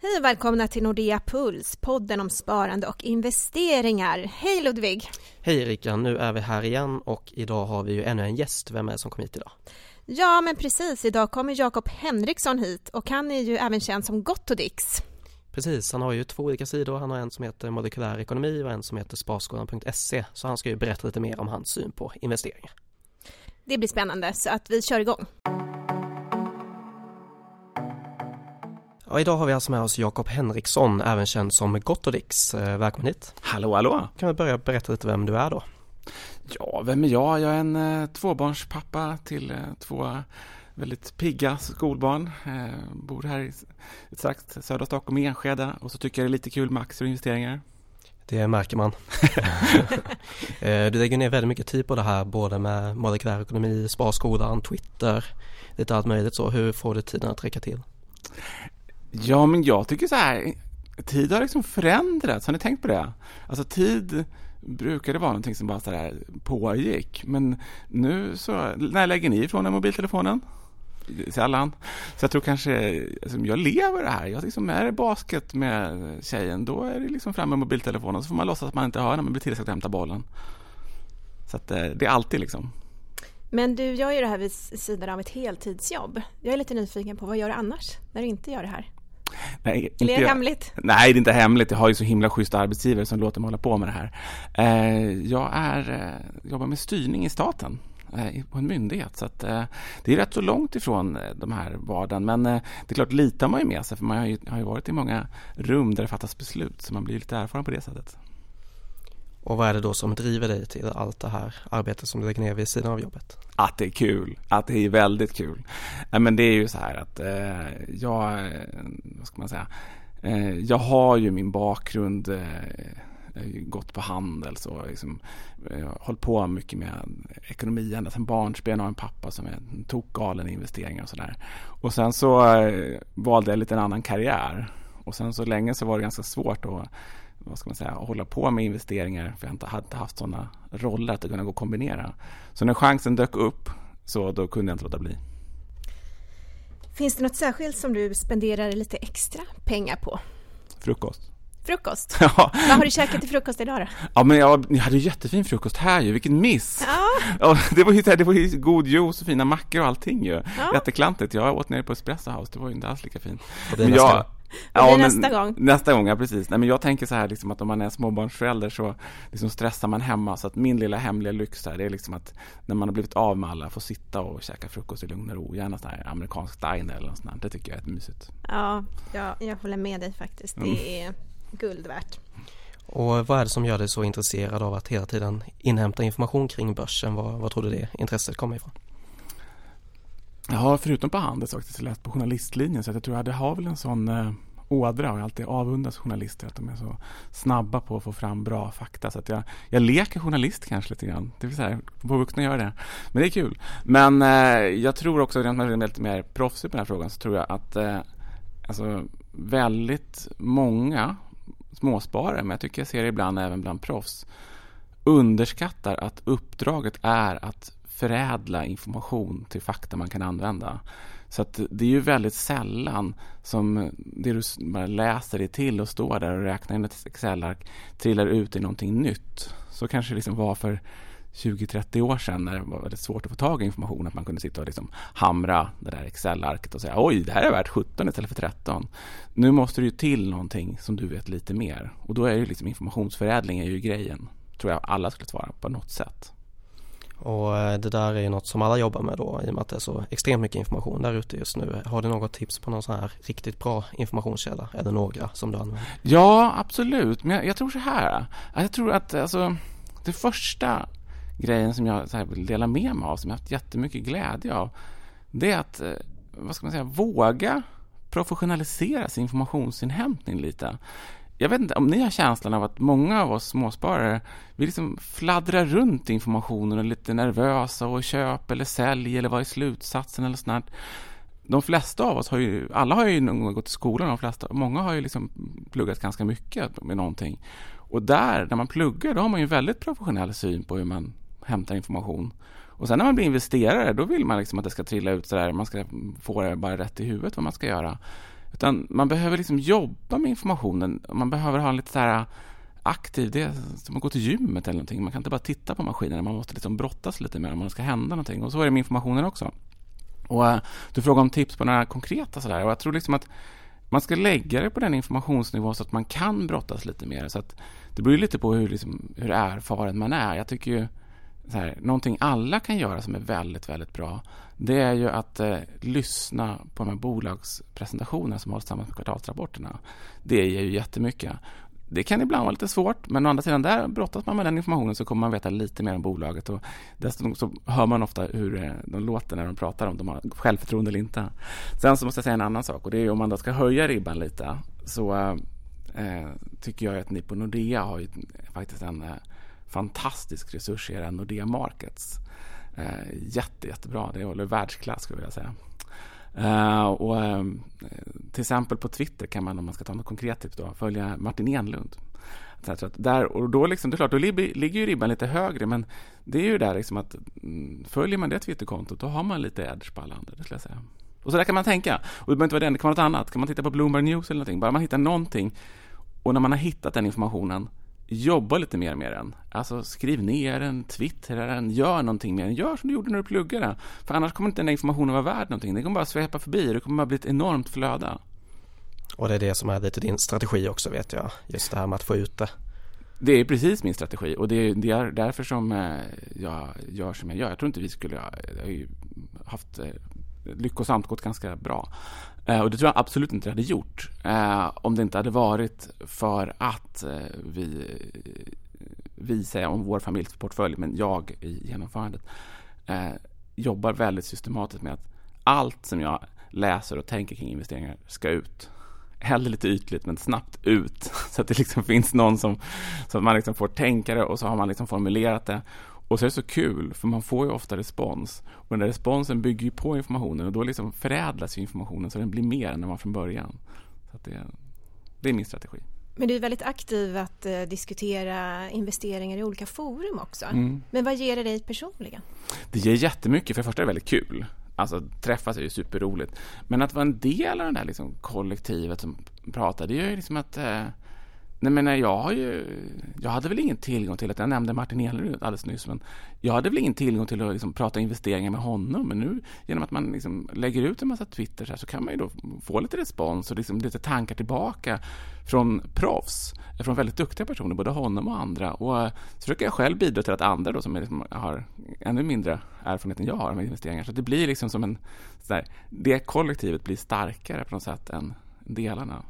Hej och välkomna till Nordea Puls, podden om sparande och investeringar. Hej Ludvig! Hej Erika, nu är vi här igen och idag har vi ju ännu en gäst. Vem är det som kom hit idag? Ja, men precis. Idag kommer Jakob Henriksson hit och han är ju även känd som Gottodix. Precis, han har ju två olika sidor. Han har en som heter molekylär ekonomi och en som heter sparskolan.se. Så han ska ju berätta lite mer om hans syn på investeringar. Det blir spännande, så att vi kör igång. Ja, idag har vi alltså med oss Jakob Henriksson, även känd som Gottodix. Eh, välkommen hit! Hallå, hallå! Kan vi börja berätta lite vem du är då? Ja, vem är jag? Jag är en eh, tvåbarnspappa till eh, två väldigt pigga skolbarn. Eh, bor här i strax södra Stockholm, i Enskede och så tycker jag det är lite kul med aktier och investeringar. Det märker man. Du lägger ner väldigt mycket tid på det här, både med molekylär ekonomi, Sparskolan, Twitter, lite allt möjligt så. Hur får du tiden att räcka till? Ja, men jag tycker så här, tid har liksom förändrats. Har ni tänkt på det? Alltså tid brukade vara någonting som bara så där pågick. Men nu så, när lägger ni ifrån er mobiltelefonen? Sällan. Så jag tror kanske, alltså, jag lever det här. Jag liksom, är det basket med tjejen, då är det liksom fram med mobiltelefonen. Så får man låtsas att man inte hör när man blir tillsagd att hämta bollen. Så att eh, det är alltid liksom. Men du gör ju det här vid sidan av ett heltidsjobb. Jag är lite nyfiken på vad gör du annars när du inte gör det här? Nej, inte Eller är det hemligt? Nej, det är inte hemligt. Jag har ju så himla schyssta arbetsgivare som låter mig hålla på med det här. Eh, jag är, eh, jobbar med styrning i staten eh, på en myndighet. Så att, eh, det är rätt så långt ifrån de här vardagen. Men eh, det är klart, litar man ju med sig. För man har ju, har ju varit i många rum där det fattas beslut. Så man blir lite erfaren på det sättet. Och vad är det då som driver dig till allt det här arbetet som du lägger ner vid sidan av jobbet? Att det är kul, att det är väldigt kul. Nej, men det är ju så här att eh, jag, eh, vad ska man säga, eh, jag har ju min bakgrund eh, eh jag har gått på Handels och liksom, eh, hållit på mycket med ekonomi ända sedan barnsben. Jag har en pappa som är tokgalen i investeringar och sådär. Och sen så eh, valde jag lite en annan karriär. Och sen så länge så var det ganska svårt att vad ska man säga, hålla på med investeringar för jag inte hade haft sådana roller att det kunde gå att kombinera. Så när chansen dök upp så då kunde jag inte låta bli. Finns det något särskilt som du spenderar lite extra pengar på? Frukost. Frukost? Ja, Vad har du käkat till frukost idag då? ja men jag, ni hade ju jättefin frukost här ju, vilken miss! Ja, Ja, det var ju, det var ju god juice och fina mackor och allting ju. Ja. Jätteklantigt. Jag åt nere på Espresso House, det var ju inte alls lika fint. Och nästa jag- blir men nästa gång. Nästa gång, ja precis. Nej, men jag tänker så här liksom att om man är småbarnsförälder så liksom stressar man hemma. Så att min lilla hemliga lyx här, det är liksom att när man har blivit av med alla, få sitta och käka frukost i lugn och ro. Gärna sån här amerikansk diner eller något sånt där. Det tycker jag är mysigt. ja, ja jag håller med dig faktiskt. Det är guld värt. Och vad är det som gör dig så intresserad av att hela tiden inhämta information kring börsen? Vad, vad tror du det intresset kommer ifrån? Jag har förutom på Handels faktiskt läst på journalistlinjen så jag tror jag har väl en sån eh, ådra och jag alltid avundas journalister att de är så snabba på att få fram bra fakta. Så att jag, jag leker journalist kanske lite grann. Det vill säga, på vuxna gör det. Men det är kul. Men eh, jag tror också, rent när jag är lite mer proffsig på den här frågan, så tror jag att eh, alltså, väldigt många småsparare, men jag tycker jag ser det ibland även bland proffs, underskattar att uppdraget är att förädla information till fakta man kan använda. Så att det är ju väldigt sällan som det du bara läser det till och står där och räknar in ett Excel-ark trillar ut i någonting nytt. Så kanske det liksom var för 20-30 år sedan när det var väldigt svårt att få tag i information att man kunde sitta och liksom hamra det där Excel-arket och säga oj, det här är värt 17 istället för 13. Nu måste det ju till någonting som du vet lite mer och då är ju liksom informationsförädling är ju grejen. Tror jag alla skulle svara på något sätt. Och eh, det där är ju något som alla jobbar med då i och med att det är så extremt mycket information där ute just nu. Har du något tips på någon sån här riktigt bra informationskälla eller några som du använder? Ja, absolut. Men jag, jag tror så här. Alltså, jag tror att alltså, det första grejen som jag så här, vill dela med mig av, som jag haft jättemycket glädje av, det är att, eh, vad ska man säga, våga professionalisera sin informationsinhämtning lite. Jag vet inte om ni har känslan av att många av oss småsparare, vi liksom fladdrar runt i informationen och är lite nervösa och köp eller sälj eller vad är slutsatsen eller sånt. De flesta av oss har ju, alla har ju någon gång gått i skolan, de flesta, många har ju liksom pluggat ganska mycket med någonting. Och där, när man pluggar, då har man ju en väldigt professionell syn på hur man hämtar information. Och sen när man blir investerare, då vill man liksom att det ska trilla ut sådär, man ska få det bara rätt i huvudet vad man ska göra. Utan man behöver liksom jobba med informationen. Man behöver ha en lite så här aktiv, det är som att gå till gymmet eller någonting. Man kan inte bara titta på maskinerna, man måste liksom brottas lite med dem om det ska hända någonting. Och så är det med informationen också. Och uh, du frågar om tips på några konkreta sådär och jag tror liksom att man ska lägga det på den informationsnivån så att man kan brottas lite mer. Så att det beror lite på hur, liksom, hur erfaren man är. Jag tycker ju så här, någonting alla kan göra som är väldigt, väldigt bra det är ju att eh, lyssna på de här bolagspresentationerna som hålls tillsammans med kvartalsrapporterna. Det ger ju jättemycket. Det kan ibland vara lite svårt, men å andra sidan där brottas man med den informationen så kommer man veta lite mer om bolaget och dessutom så hör man ofta hur eh, de låter när de pratar om de har självförtroende eller inte. Sen så måste jag säga en annan sak och det är om man då ska höja ribban lite så eh, tycker jag att ni på Nordea har ju faktiskt en eh, fantastisk resurs i era Nordea Markets. Eh, jätte, jättebra, det håller världsklass skulle jag vilja säga. Uh, och, uh, till exempel på Twitter kan man, om man ska ta något konkret tips, då, följa Martin Enlund. Så att där, och då, liksom, det är klart, då ligger ju ribban lite högre, men det är ju där liksom att mm, följer man det Twitterkontot, då har man lite edge på alla andra, det skulle jag säga. Och så där kan man tänka. Och det behöver inte vara det kan vara något annat. Kan man titta på Bloomberg News eller någonting, bara man hittar någonting och när man har hittat den informationen jobba lite mer med den. Alltså skriv ner den, twittra den, gör någonting med den. Gör som du gjorde när du pluggade. För annars kommer inte den informationen vara värd någonting. Den kommer bara svepa förbi. Det kommer bara bli ett enormt flöde. Och det är det som är lite din strategi också vet jag. Just det här med att få ut det. Det är precis min strategi och det är, det är därför som eh, jag gör som jag gör. Jag tror inte vi skulle... Har ju haft eh, lyckosamt gått ganska bra. Eh, och det tror jag absolut inte det hade gjort eh, om det inte hade varit för att eh, vi, vi säger om vår familjeportfölj, men jag i genomförandet, jobbar väldigt systematiskt med att allt som jag läser och tänker kring investeringar ska ut. Hellre lite ytligt, men snabbt ut. Så att det liksom finns någon som, så att man liksom får tänka det och så har man liksom formulerat det. Och så är det så kul, för man får ju ofta respons. Och den där responsen bygger ju på informationen och då liksom förädlas informationen så den blir mer än den var från början. Så det, det är min strategi. Men du är väldigt aktiv att eh, diskutera investeringar i olika forum också. Mm. Men vad ger det dig personligen? Det ger jättemycket. För det första är det väldigt kul. Alltså träffas är ju superroligt. Men att vara en del av det här liksom, kollektivet som pratar, det gör ju liksom att eh, Nej, men jag har ju... Jag hade väl ingen tillgång till att... Jag nämnde Martin Ehlerud alldeles nyss, men jag hade väl ingen tillgång till att liksom prata investeringar med honom. Men nu, genom att man liksom lägger ut en massa Twitter så, här, så kan man ju då få lite respons och liksom lite tankar tillbaka från proffs, eh, från väldigt duktiga personer, både honom och andra. Och eh, så försöker jag själv bidra till att andra då, som liksom, har ännu mindre erfarenhet än jag har med investeringar, så det blir liksom som en... Så där, det kollektivet blir starkare på något sätt än delarna.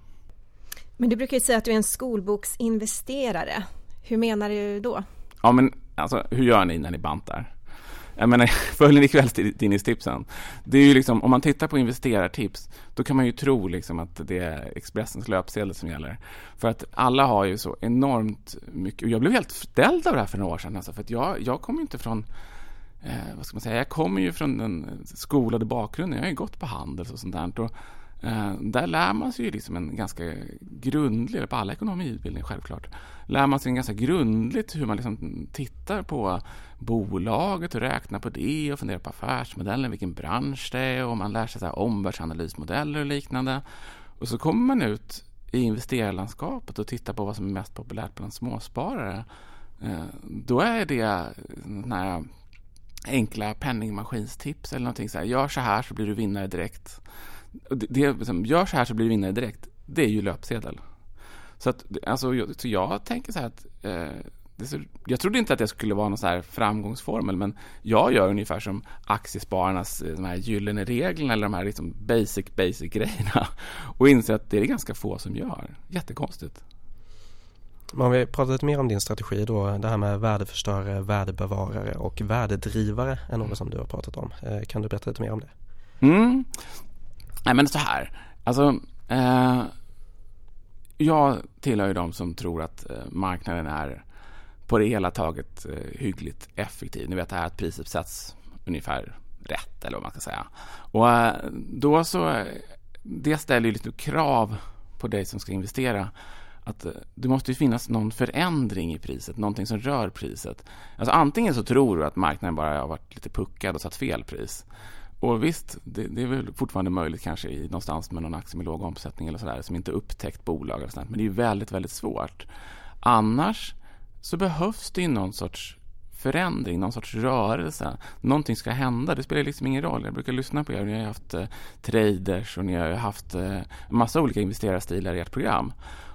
Men du brukar ju säga att du är en skolboksinvesterare. Hur menar du då? Ja, men alltså, hur gör ni när ni bantar? Jag menar, följer ni kvällstidningstipsen? Det är ju liksom, om man tittar på investerartips, då kan man ju tro liksom att det är Expressens löpsedel som gäller. För att alla har ju så enormt mycket, och jag blev helt ställd av det här för några år sedan, alltså, för att jag, jag kommer ju inte från eh, vad ska man säga, jag kommer ju från den skolade bakgrunden, jag har ju gått på Handels och sånt där. Och Eh, där lär man sig ju liksom en ganska grundlig, på alla ekonomiutbildningar självklart, lär man sig en ganska grundligt hur man liksom tittar på bolaget och räknar på det och funderar på affärsmodellen, vilken bransch det är och man lär sig så här omvärldsanalysmodeller och liknande. Och så kommer man ut i investerarlandskapet och tittar på vad som är mest populärt bland småsparare. Eh, då är det eh, här enkla penningmaskinstips eller någonting så här. Gör så här så blir du vinnare direkt det, det, liksom, gör så här så blir du vinnare direkt. Det är ju löpsedel. Så, att, alltså, jag, så jag tänker så här att eh, så, jag trodde inte att det skulle vara någon så här framgångsformel, men jag gör ungefär som aktiespararnas eh, de här gyllene reglerna eller de här liksom basic, basic grejerna och inser att det är ganska få som gör. Jättekonstigt. Men om vi pratar lite mer om din strategi då, det här med värdeförstörare, värdebevarare och värdedrivare är något som du har pratat om. Eh, kan du berätta lite mer om det? Mm. Nej, men så här. Alltså, eh, jag tillhör ju de som tror att eh, marknaden är på det hela taget eh, hyggligt effektiv. Ni vet det här att priset sätts ungefär rätt, eller vad man ska säga. Och eh, då så, det ställer ju lite krav på dig som ska investera att eh, det måste finnas någon förändring i priset, någonting som rör priset. Alltså antingen så tror du att marknaden bara har varit lite puckad och satt fel pris och visst, det, det, är väl fortfarande möjligt kanske i någonstans med någon aktie med låg omsättning eller sådär som inte upptäckt bolag eller sådär. Men det är väldigt, väldigt svårt. Annars så behövs det ju någon sorts förändring, någon sorts rörelse. Någonting ska hända. Det spelar liksom ingen roll. Jag brukar lyssna på er. Ni har haft eh, traders och ni har haft eh, massa olika investerarstilar i ert program.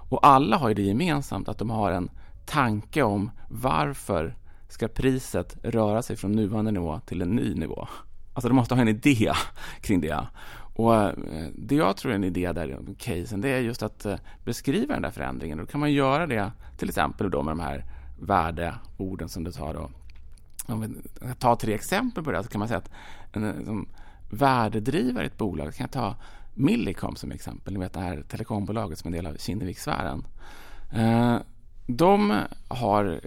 Och alla har ju det gemensamt att de har en tanke om varför ska priset röra sig från nuvarande nivå till en ny nivå. Alltså de måste ha en idé kring det. Och eh, Det jag tror är en idé där, casen, det är just att eh, beskriva den där förändringen. Då kan man göra det till exempel då med de här värdeorden som du tar då. Om vi tar tre exempel på det så kan man säga att en eh, som värdedrivare i ett bolag kan jag ta Millicom som exempel. Ni vet det här telekombolaget som är en del av Kinnevikssfären. De har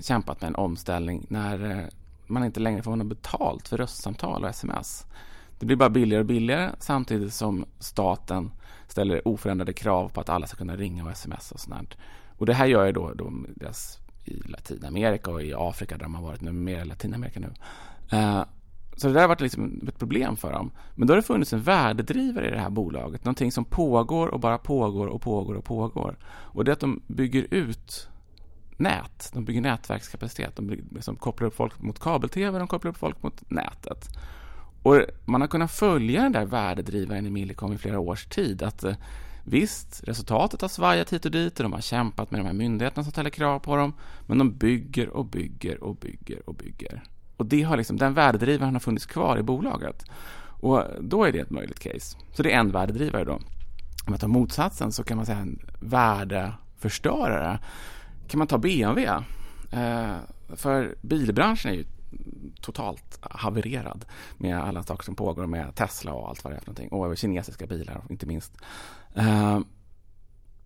kämpat med en omställning när man inte längre får något betalt för röstsamtal och sms. Det blir bara billigare och billigare samtidigt som staten ställer oförändrade krav på att alla ska kunna ringa och sms och sånt. Och det här gör ju då, då deras, i Latinamerika och i Afrika där de har varit nu, mer i Latinamerika nu. Uh, så det där har varit liksom ett problem för dem. Men då har det funnits en värdedrivare i det här bolaget. Någonting som pågår och bara pågår och pågår och pågår. Och det är att de bygger ut nät. De bygger nätverkskapacitet. De bygger, liksom, kopplar upp folk mot kabel-tv, de kopplar upp folk mot nätet. Och man har kunnat följa den där värdedrivaren i Millicom i flera års tid. Att eh, Visst, resultatet har svajat hit och dit och de har kämpat med de här myndigheterna som ställer krav på dem. Men de bygger och bygger och bygger och bygger. Och det har liksom, den värdedrivaren har funnits kvar i bolaget. Och då är det ett möjligt case. Så det är en värdedrivare då. Om man tar motsatsen så kan man säga en värdeförstörare. Kan man ta BMW? Eh, för bilbranschen är ju totalt havererad med alla saker som pågår med Tesla och allt vad det är för någonting. Och kinesiska bilar, inte minst. Eh,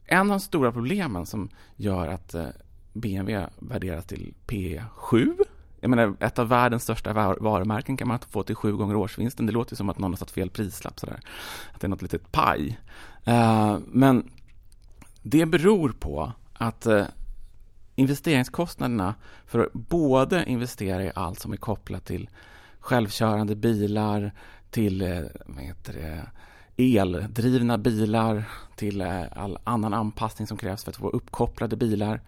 en av de stora problemen som gör att eh, BMW värderas till P7 jag menar, ett av världens största varumärken kan man få till sju gånger årsvinsten. Det låter som att någon har satt fel prislapp sådär. Att det är något litet paj. Eh, men det beror på att eh, investeringskostnaderna för att både investera i allt som är kopplat till självkörande bilar, till eh, vad heter det, eldrivna bilar, till eh, all annan anpassning som krävs för att få uppkopplade bilar.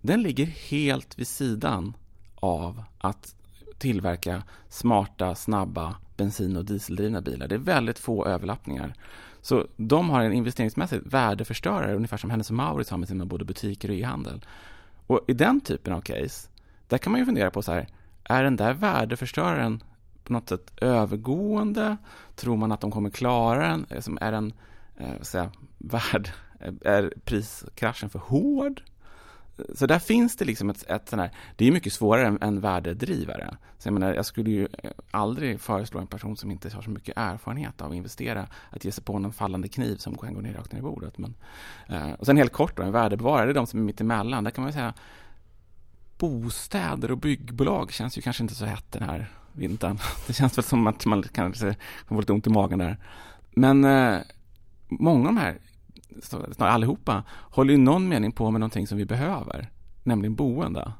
Den ligger helt vid sidan av att tillverka smarta, snabba bensin och dieseldrivna bilar. Det är väldigt få överlappningar. Så de har en investeringsmässigt värdeförstörare, ungefär som Hennes Mauritz har med sina både butiker och e-handel. Och i den typen av case, där kan man ju fundera på så här, är den där värdeförstöraren på något sätt övergående? Tror man att de kommer klara den? Är den, eh, säga, värd, är priskraschen för hård? Så där finns det liksom ett, ett sånt här, det är mycket svårare än, än värdedrivare. Så jag, menar, jag skulle ju aldrig föreslå en person som inte har så mycket erfarenhet av att investera att ge sig på en fallande kniv som kan gå ner rakt ner i bordet. Men, eh, och sen helt kort då, en värdebevarare, det är de som är mitt emellan. Där kan man säga bostäder och byggbolag känns ju kanske inte så hett den här vintern. Det känns väl som att man kanske få lite ont i magen där. Men eh, många av de här snarare allihopa, håller i någon mening på med någonting som vi behöver, nämligen boende.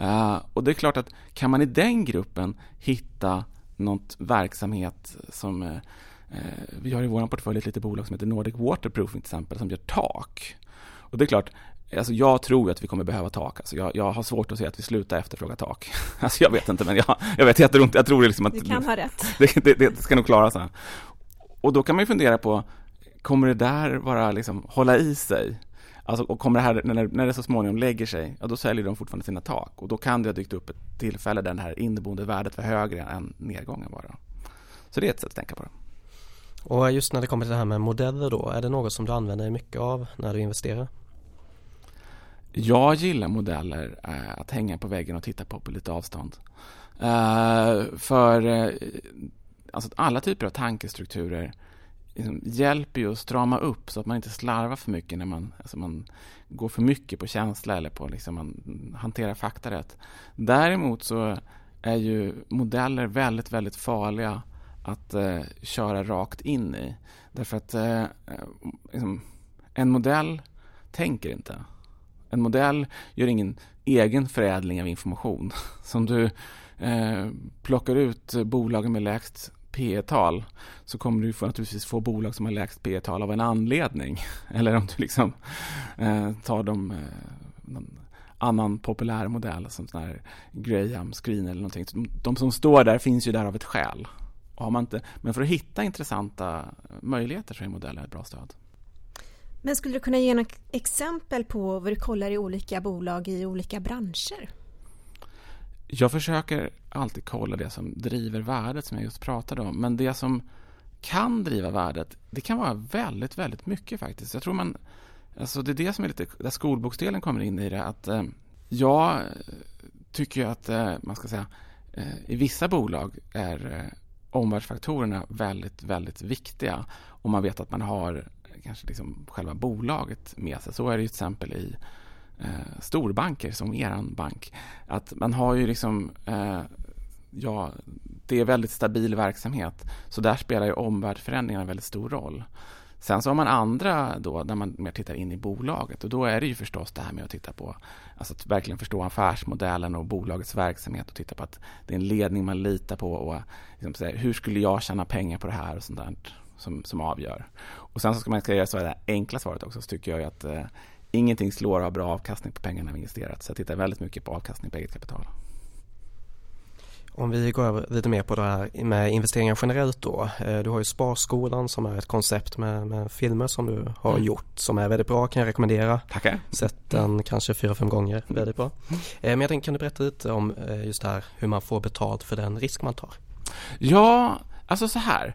Uh, och det är klart att kan man i den gruppen hitta något verksamhet som uh, vi har i vår portfölj ett litet bolag som heter Nordic Waterproofing till exempel, som gör tak. Och det är klart, Alltså jag tror att vi kommer behöva tak. Alltså jag, jag har svårt att se att vi slutar efterfråga tak. Alltså jag vet inte, men jag, jag vet jätteont. Jag tror liksom att... Du kan ha rätt. Det, det, det ska nog klara sig. Och då kan man ju fundera på, kommer det där vara liksom, hålla i sig? Alltså, och kommer det här, när, när det så småningom lägger sig, ja, då säljer de fortfarande sina tak. Och då kan det ha dykt upp ett tillfälle där det här inneboende värdet var högre än nedgången bara. Så det är ett sätt att tänka på det. Och just när det kommer till det här med modeller då, är det något som du använder dig mycket av när du investerar? Jag gillar modeller äh, att hänga på väggen och titta på på lite avstånd. Uh, för uh, alltså alla typer av tankestrukturer liksom hjälper ju att strama upp så att man inte slarvar för mycket när man, alltså man går för mycket på känsla eller på liksom man hanterar fakta rätt. Däremot så är ju modeller väldigt, väldigt farliga att eh, köra rakt in i. Därför att eh, eh liksom, en modell tänker inte. En modell gör ingen egen förädling av information. Som du eh, plockar ut bolagen med lägst P tal så kommer du naturligtvis få bolag som har lägst P tal av en anledning. Eller om du liksom eh, tar de eh, någon annan populär modell som sån här Graham Screen eller någonting. De, de som står där finns ju där av ett skäl. Har man inte, men för att hitta intressanta möjligheter så är modellen ett bra stöd. Men skulle du kunna ge några exempel på vad du kollar i olika bolag i olika branscher? Jag försöker alltid kolla det som driver värdet som jag just pratade om. Men det som kan driva värdet, det kan vara väldigt, väldigt mycket faktiskt. Jag tror man, alltså det är det som är lite, där skolboksdelen kommer in i det. Att eh, jag tycker att, eh, man ska säga, eh, i vissa bolag är eh, omvärldsfaktorerna väldigt, väldigt viktiga. Om man vet att man har kanske liksom själva bolaget med sig. Så är det ju till exempel i eh, storbanker som er bank. Att man har ju liksom, eh, ja, det är väldigt stabil verksamhet. Så där spelar ju omvärldsförändringarna väldigt stor roll. Sen så har man andra då, där man mer tittar in i bolaget och då är det ju förstås det här med att titta på, alltså att verkligen förstå affärsmodellen och bolagets verksamhet och titta på att det är en ledning man litar på och liksom säga, hur skulle jag tjäna pengar på det här och sånt där som, som avgör. Och sen så ska man säga så det enkla svaret också, så tycker jag att eh, ingenting slår av bra avkastning på pengarna vi investerat. Så jag tittar väldigt mycket på avkastning på eget kapital. Om vi går över lite mer på det här med investeringar generellt då. Eh, du har ju Sparskolan som är ett koncept med, med filmer som du har mm. gjort som är väldigt bra kan jag rekommendera. Tackar. Sett den kanske fyra, fem gånger. Väldigt bra. Eh, men jag tänkte, kan du berätta lite om eh, just det här hur man får betalt för den risk man tar? Ja, alltså så här.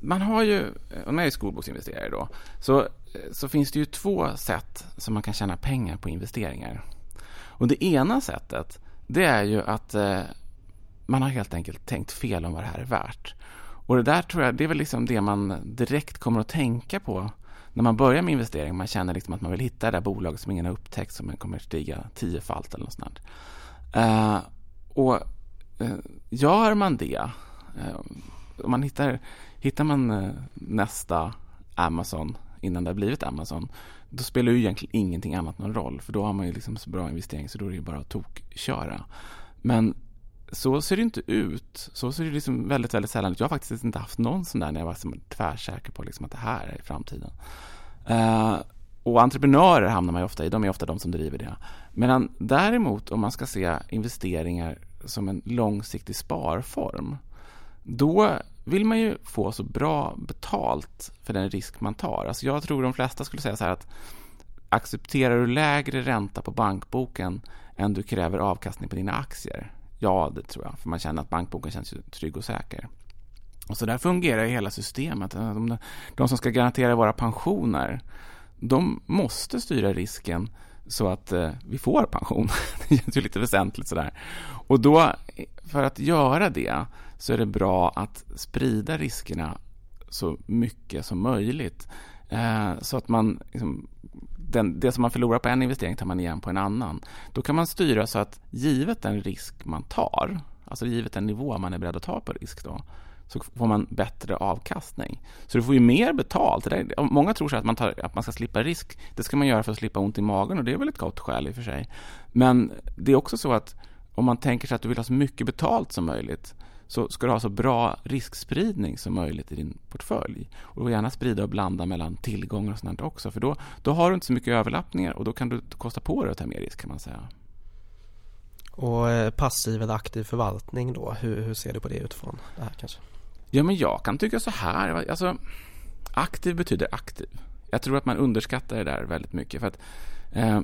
Man har ju, om man är skolboksinvesterare då, så, Eh, så finns det ju två sätt som man kan tjäna pengar på investeringar. Och det ena sättet det är ju att eh, man har helt enkelt tänkt fel om vad det här är värt. Och det där tror jag, det är väl liksom det man direkt kommer att tänka på när man börjar med investering. Man känner liksom att man vill hitta det där bolaget som ingen har upptäckt som kommer stiga tiofalt eller något sånt. Eh, och eh, gör man det, eh, om man hittar, hittar man eh, nästa Amazon innan det har blivit Amazon, då spelar ju egentligen ingenting annat någon roll. För då har man ju liksom så bra investering så då är det ju bara att tokköra. Men så ser det inte ut. Så ser det liksom väldigt, väldigt sällan ut. Jag har faktiskt inte haft någon sån där när jag var som tvärsäker på liksom att det här är framtiden. Uh, och entreprenörer hamnar man ju ofta i. De är ofta de som driver det. Medan däremot om man ska se investeringar som en långsiktig sparform. Då vill man ju få så bra betalt för den risk man tar. Alltså jag tror de flesta skulle säga så här att accepterar du lägre ränta på bankboken än du kräver avkastning på dina aktier? Ja, det tror jag, för man känner att bankboken känns trygg och säker. Och så där fungerar ju hela systemet. Eh, de, de som ska garantera våra pensioner, de måste styra risken så att eh, vi får pension. det känns ju lite väsentligt sådär. Och då, för att göra det, så är det bra att sprida riskerna så mycket som möjligt. Eh, så att man, liksom, den, det som man förlorar på en investering tar man igen på en annan. Då kan man styra så att givet den risk man tar, alltså givet den nivå man är beredd att ta på risk då, så får man bättre avkastning. Så du får ju mer betalt. många tror att man, tar, att man ska slippa risk. Det ska man göra för att slippa ont i magen och det är väl ett gott skäl i och för sig. Men det är också så att om man tänker sig att du vill ha så mycket betalt som möjligt så ska du ha så bra riskspridning som möjligt i din portfölj. Och gärna sprida och blanda mellan tillgångar och sånt också. För då, då har du inte så mycket överlappningar och då kan du kosta på dig att ta mer risk kan man säga. Och eh, passiv eller aktiv förvaltning då, hur, hur ser du på det utifrån det här kanske? Ja, men jag kan tycka så här. Alltså, aktiv betyder aktiv. Jag tror att man underskattar det där väldigt mycket. För att eh,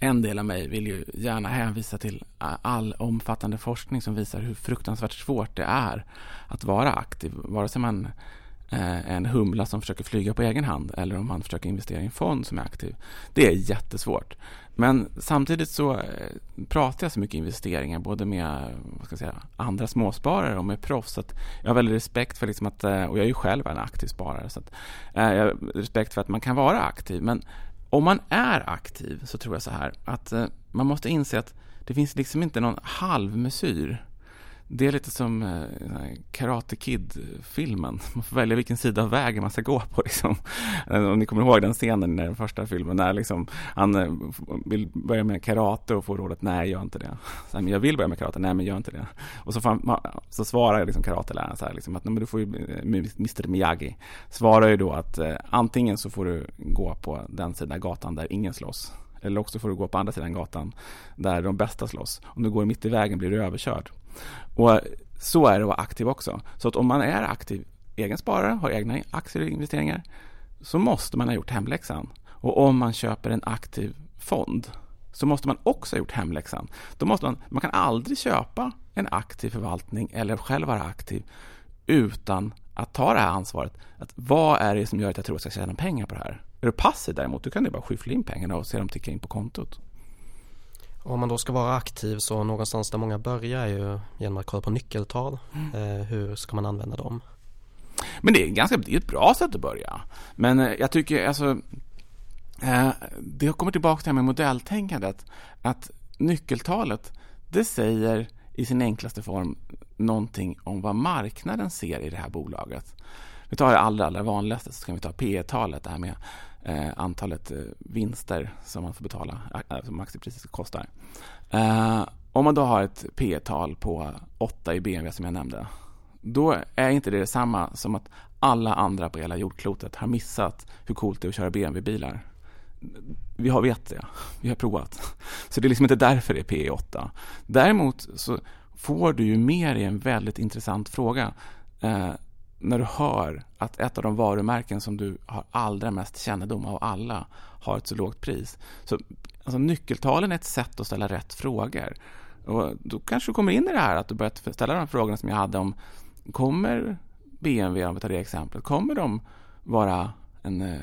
En del av mig vill ju gärna hänvisa till all omfattande forskning som visar hur fruktansvärt svårt det är att vara aktiv. Vare sig man Eh, en humla som försöker flyga på egen hand eller om man försöker investera i en fond som är aktiv. Det är jättesvårt. Men samtidigt så eh, pratar jag så mycket investeringar både med vad ska jag säga, andra småsparare och med proffs. Att jag har väldigt respekt för liksom att, eh, och jag är ju själv en aktiv sparare, så att, jag har respekt för att man kan vara aktiv. Men om man är aktiv så tror jag så här att man måste inse att det finns liksom inte någon halvmesyr det är lite som eh, Karate Kid-filmen. Man får välja vilken sida av vägen man ska gå på. Liksom. Eh, om ni kommer ihåg den scenen i den första filmen när liksom, han eh, vill börja med karate och får rådet nej, gör inte det. Så här, men jag vill börja med karate, nej men gör inte det. Och så, han, så svarar liksom karateläraren så här, liksom, att nej, men du får ju, eh, Mr Miyagi svarar ju då att eh, antingen så får du gå på den sidan gatan där ingen slåss eller också får du gå på andra sidan gatan där de bästa slåss. Om du går mitt i vägen blir du överkörd. Och så är det att vara aktiv också. Så att om man är aktiv egen sparare, har egna aktier och investeringar, så måste man ha gjort hemläxan. Och om man köper en aktiv fond så måste man också ha gjort hemläxan. Då måste man, man kan aldrig köpa en aktiv förvaltning eller själv vara aktiv utan att ta det här ansvaret. Att vad är det som gör att jag tror att jag ska tjäna pengar på det här? Är du passiv däremot, då kan du bara skyffla in pengarna och se dem ticka in på kontot. Om man då ska vara aktiv så någonstans där många börjar är ju genom att kolla på nyckeltal. Mm. Eh, hur ska man använda dem? Men det är, ganska, det är ett bra sätt att börja. Men eh, jag tycker alltså eh, Det kommer tillbaka till det här med modelltänkandet. Att nyckeltalet, det säger i sin enklaste form någonting om vad marknaden ser i det här bolaget. Vi tar det allra, allra vanligaste, så kan vi ta P talet det här med eh, antalet eh, vinster som man får betala, eh, eh, som aktiepriset kostar. Eh, om man då har ett P tal på 8 i BMW som jag nämnde, då är inte det detsamma som att alla andra på hela jordklotet har missat hur coolt det är att köra BMW-bilar. Vi har vet det, vi har provat. Så det är liksom inte därför det är P 8. Däremot så får du ju mer i en väldigt intressant fråga. När du hör att ett av de varumärken som du har allra mest kännedom av alla har ett så lågt pris. Så alltså, Nyckeltalen är ett sätt att ställa rätt frågor. Och då kanske du kommer in i det här att du börjar ställa de frågorna som jag hade om Kommer BMW, om vi tar det exemplet, kommer de vara en eh,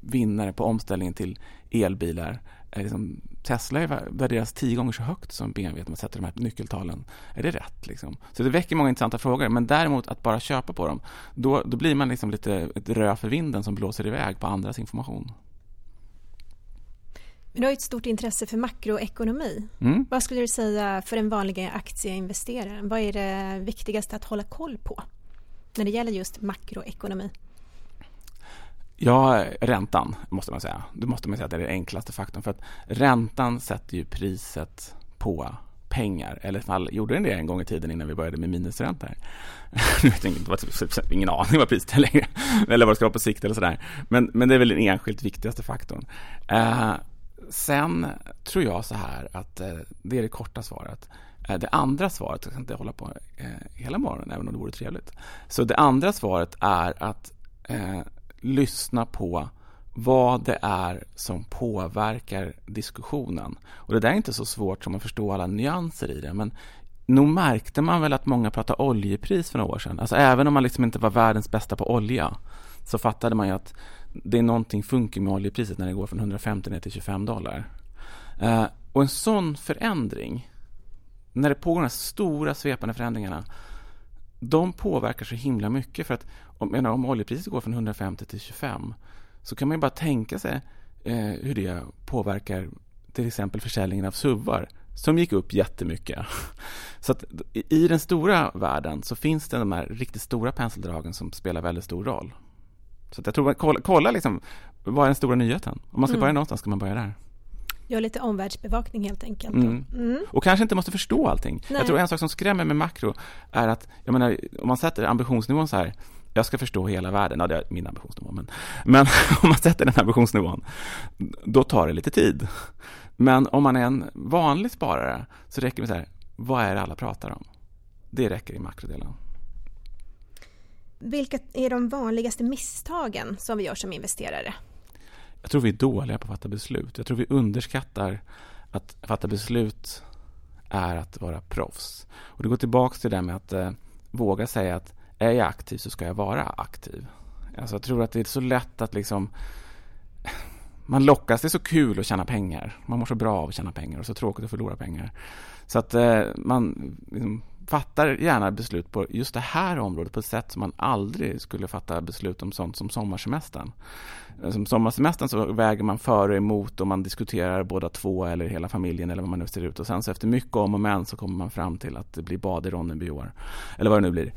vinnare på omställningen till elbilar? Är liksom, Tesla värderas tio gånger så högt som BMW om man sätter de här nyckeltalen. Är det rätt? Liksom? Så det väcker många intressanta frågor. Men däremot att bara köpa på dem, då, då blir man liksom lite ett rö för vinden som blåser iväg på andras information. Du har ett stort intresse för makroekonomi. Mm. Vad skulle du säga för den vanliga aktieinvesteraren? Vad är det viktigaste att hålla koll på när det gäller just makroekonomi? Ja, räntan måste man säga. Det måste man säga att det är den enklaste faktorn. För att räntan sätter ju priset på pengar. Eller i fall gjorde den det en gång i tiden innan vi började med minusräntor. Nu vet jag inte, ingen aning vad priset är längre. Eller vad det ska vara på sikt eller sådär. Men, men det är väl den enskilt viktigaste faktorn. Eh, sen tror jag så här att eh, det är det korta svaret. Eh, det andra svaret, jag kan inte hålla på eh, hela morgonen även om det vore trevligt. Så det andra svaret är att eh, lyssna på vad det är som påverkar diskussionen. Och Det där är inte så svårt som att förstå alla nyanser i det, men nog märkte man väl att många pratade oljepris för några år sedan. Alltså även om man liksom inte var världens bästa på olja så fattade man ju att det är någonting funkar med oljepriset när det går från 150 ner till 25 dollar. Eh, och en sån förändring, när det pågår de här stora svepande förändringarna de påverkar så himla mycket. för att om, menar, om oljepriset går från 150 till 25 så kan man ju bara tänka sig eh, hur det påverkar till exempel försäljningen av suvar som gick upp jättemycket. Så att i den stora världen så finns det de här riktigt stora penseldragen som spelar väldigt stor roll. Så jag tror, kolla, kolla liksom, vad är den stora nyheten? Om man ska mm. börja någonstans ska man börja där. Gör lite omvärldsbevakning helt enkelt. Mm. Mm. Och kanske inte måste förstå allting. Nej. Jag tror en sak som skrämmer med makro är att, jag menar, om man sätter ambitionsnivån så här, jag ska förstå hela världen, ja det är min ambitionsnivå, men, men om man sätter den ambitionsnivån, då tar det lite tid. Men om man är en vanlig sparare så räcker det med så här, vad är det alla pratar om? Det räcker i makrodelen. Vilka är de vanligaste misstagen som vi gör som investerare? Jag tror vi är dåliga på att fatta beslut. Jag tror vi underskattar att fatta beslut är att vara proffs. Och det går tillbaka till det där med att eh, våga säga att är jag aktiv så ska jag vara aktiv. Alltså jag tror att det är så lätt att liksom man lockas, det är så kul att tjäna pengar. Man mår så bra av att tjäna pengar och så tråkigt att förlora pengar. Så att eh, man liksom fattar gärna beslut på just det här området på ett sätt som man aldrig skulle fatta beslut om sånt som sommarsemestern. Som sommarsemestern så väger man för och emot och man diskuterar båda två eller hela familjen eller vad man nu ser ut och sen så efter mycket om och men så kommer man fram till att det blir bad i Ronneby i år. Eller vad det nu blir.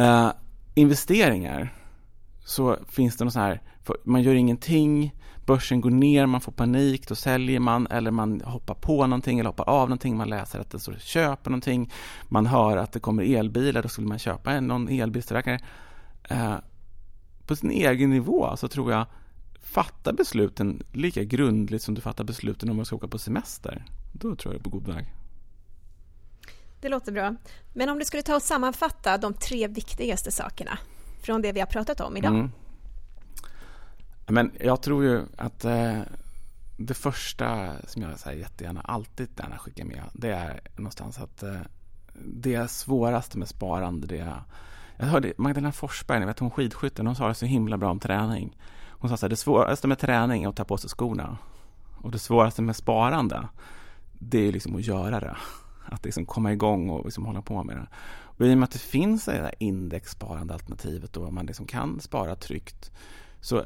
Uh, investeringar så finns det något så här, man gör ingenting, börsen går ner, man får panik, då säljer man eller man hoppar på någonting eller hoppar av någonting, man läser att det står köper någonting, man hör att det kommer elbilar, då skulle man köpa en, någon elbilstillverkare. Eh, på sin egen nivå så tror jag fatta besluten lika grundligt som du fattar besluten om man ska åka på semester. Då tror jag du är på god väg. Det låter bra. Men om du skulle ta och sammanfatta de tre viktigaste sakerna från det vi har pratat om idag? Mm. Men jag tror ju att eh, det första som jag säger jättegärna alltid gärna skickar med det är någonstans att eh, det svåraste med sparande det är jag hörde Magdalena Forsberg, ni vet hon skidskytten, hon sa det så himla bra om träning. Hon sa så här, det svåraste med träning är att ta på sig skorna. Och det svåraste med sparande, det är liksom att göra det. Att liksom komma igång och liksom hålla på med det. Och i och med att det finns det där indexsparande alternativet då man liksom kan spara tryggt så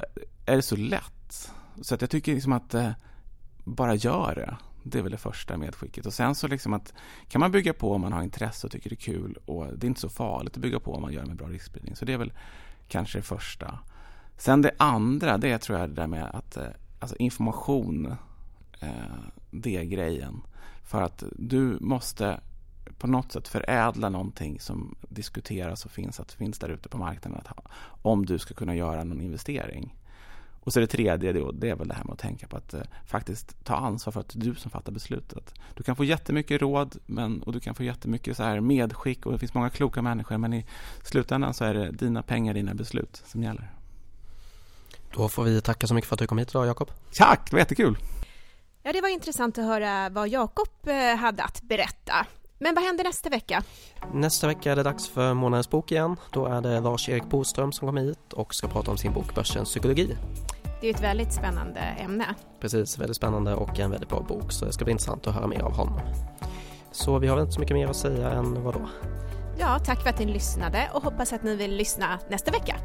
är det så lätt. Så att jag tycker liksom att eh, bara gör det. Det är väl det första medskicket. Och sen så liksom att kan man bygga på om man har intresse och tycker det är kul och det är inte så farligt att bygga på om man gör det med bra riskspridning. Så det är väl kanske det första. Sen det andra, det tror jag det där med att eh, alltså information, eh, det är grejen. För att du måste på något sätt förädla någonting som diskuteras och finns, att finns där ute på marknaden att om du ska kunna göra någon investering. Och så det tredje, då, det är väl det här med att tänka på att eh, faktiskt ta ansvar för att det är du som fattar beslutet. Du kan få jättemycket råd men, och du kan få jättemycket så här medskick och det finns många kloka människor men i slutändan så är det dina pengar, dina beslut som gäller. Då får vi tacka så mycket för att du kom hit idag Jakob. Tack, det var jättekul. Ja, det var intressant att höra vad Jakob eh, hade att berätta. Men vad händer nästa vecka? Nästa vecka är det dags för månadens bok igen. Då är det Lars-Erik Boström som kommer hit och ska prata om sin bok Börsens psykologi. Det är ett väldigt spännande ämne. Precis, väldigt spännande och en väldigt bra bok så det ska bli intressant att höra mer av honom. Så vi har väl inte så mycket mer att säga än vad då? Ja, tack för att ni lyssnade och hoppas att ni vill lyssna nästa vecka.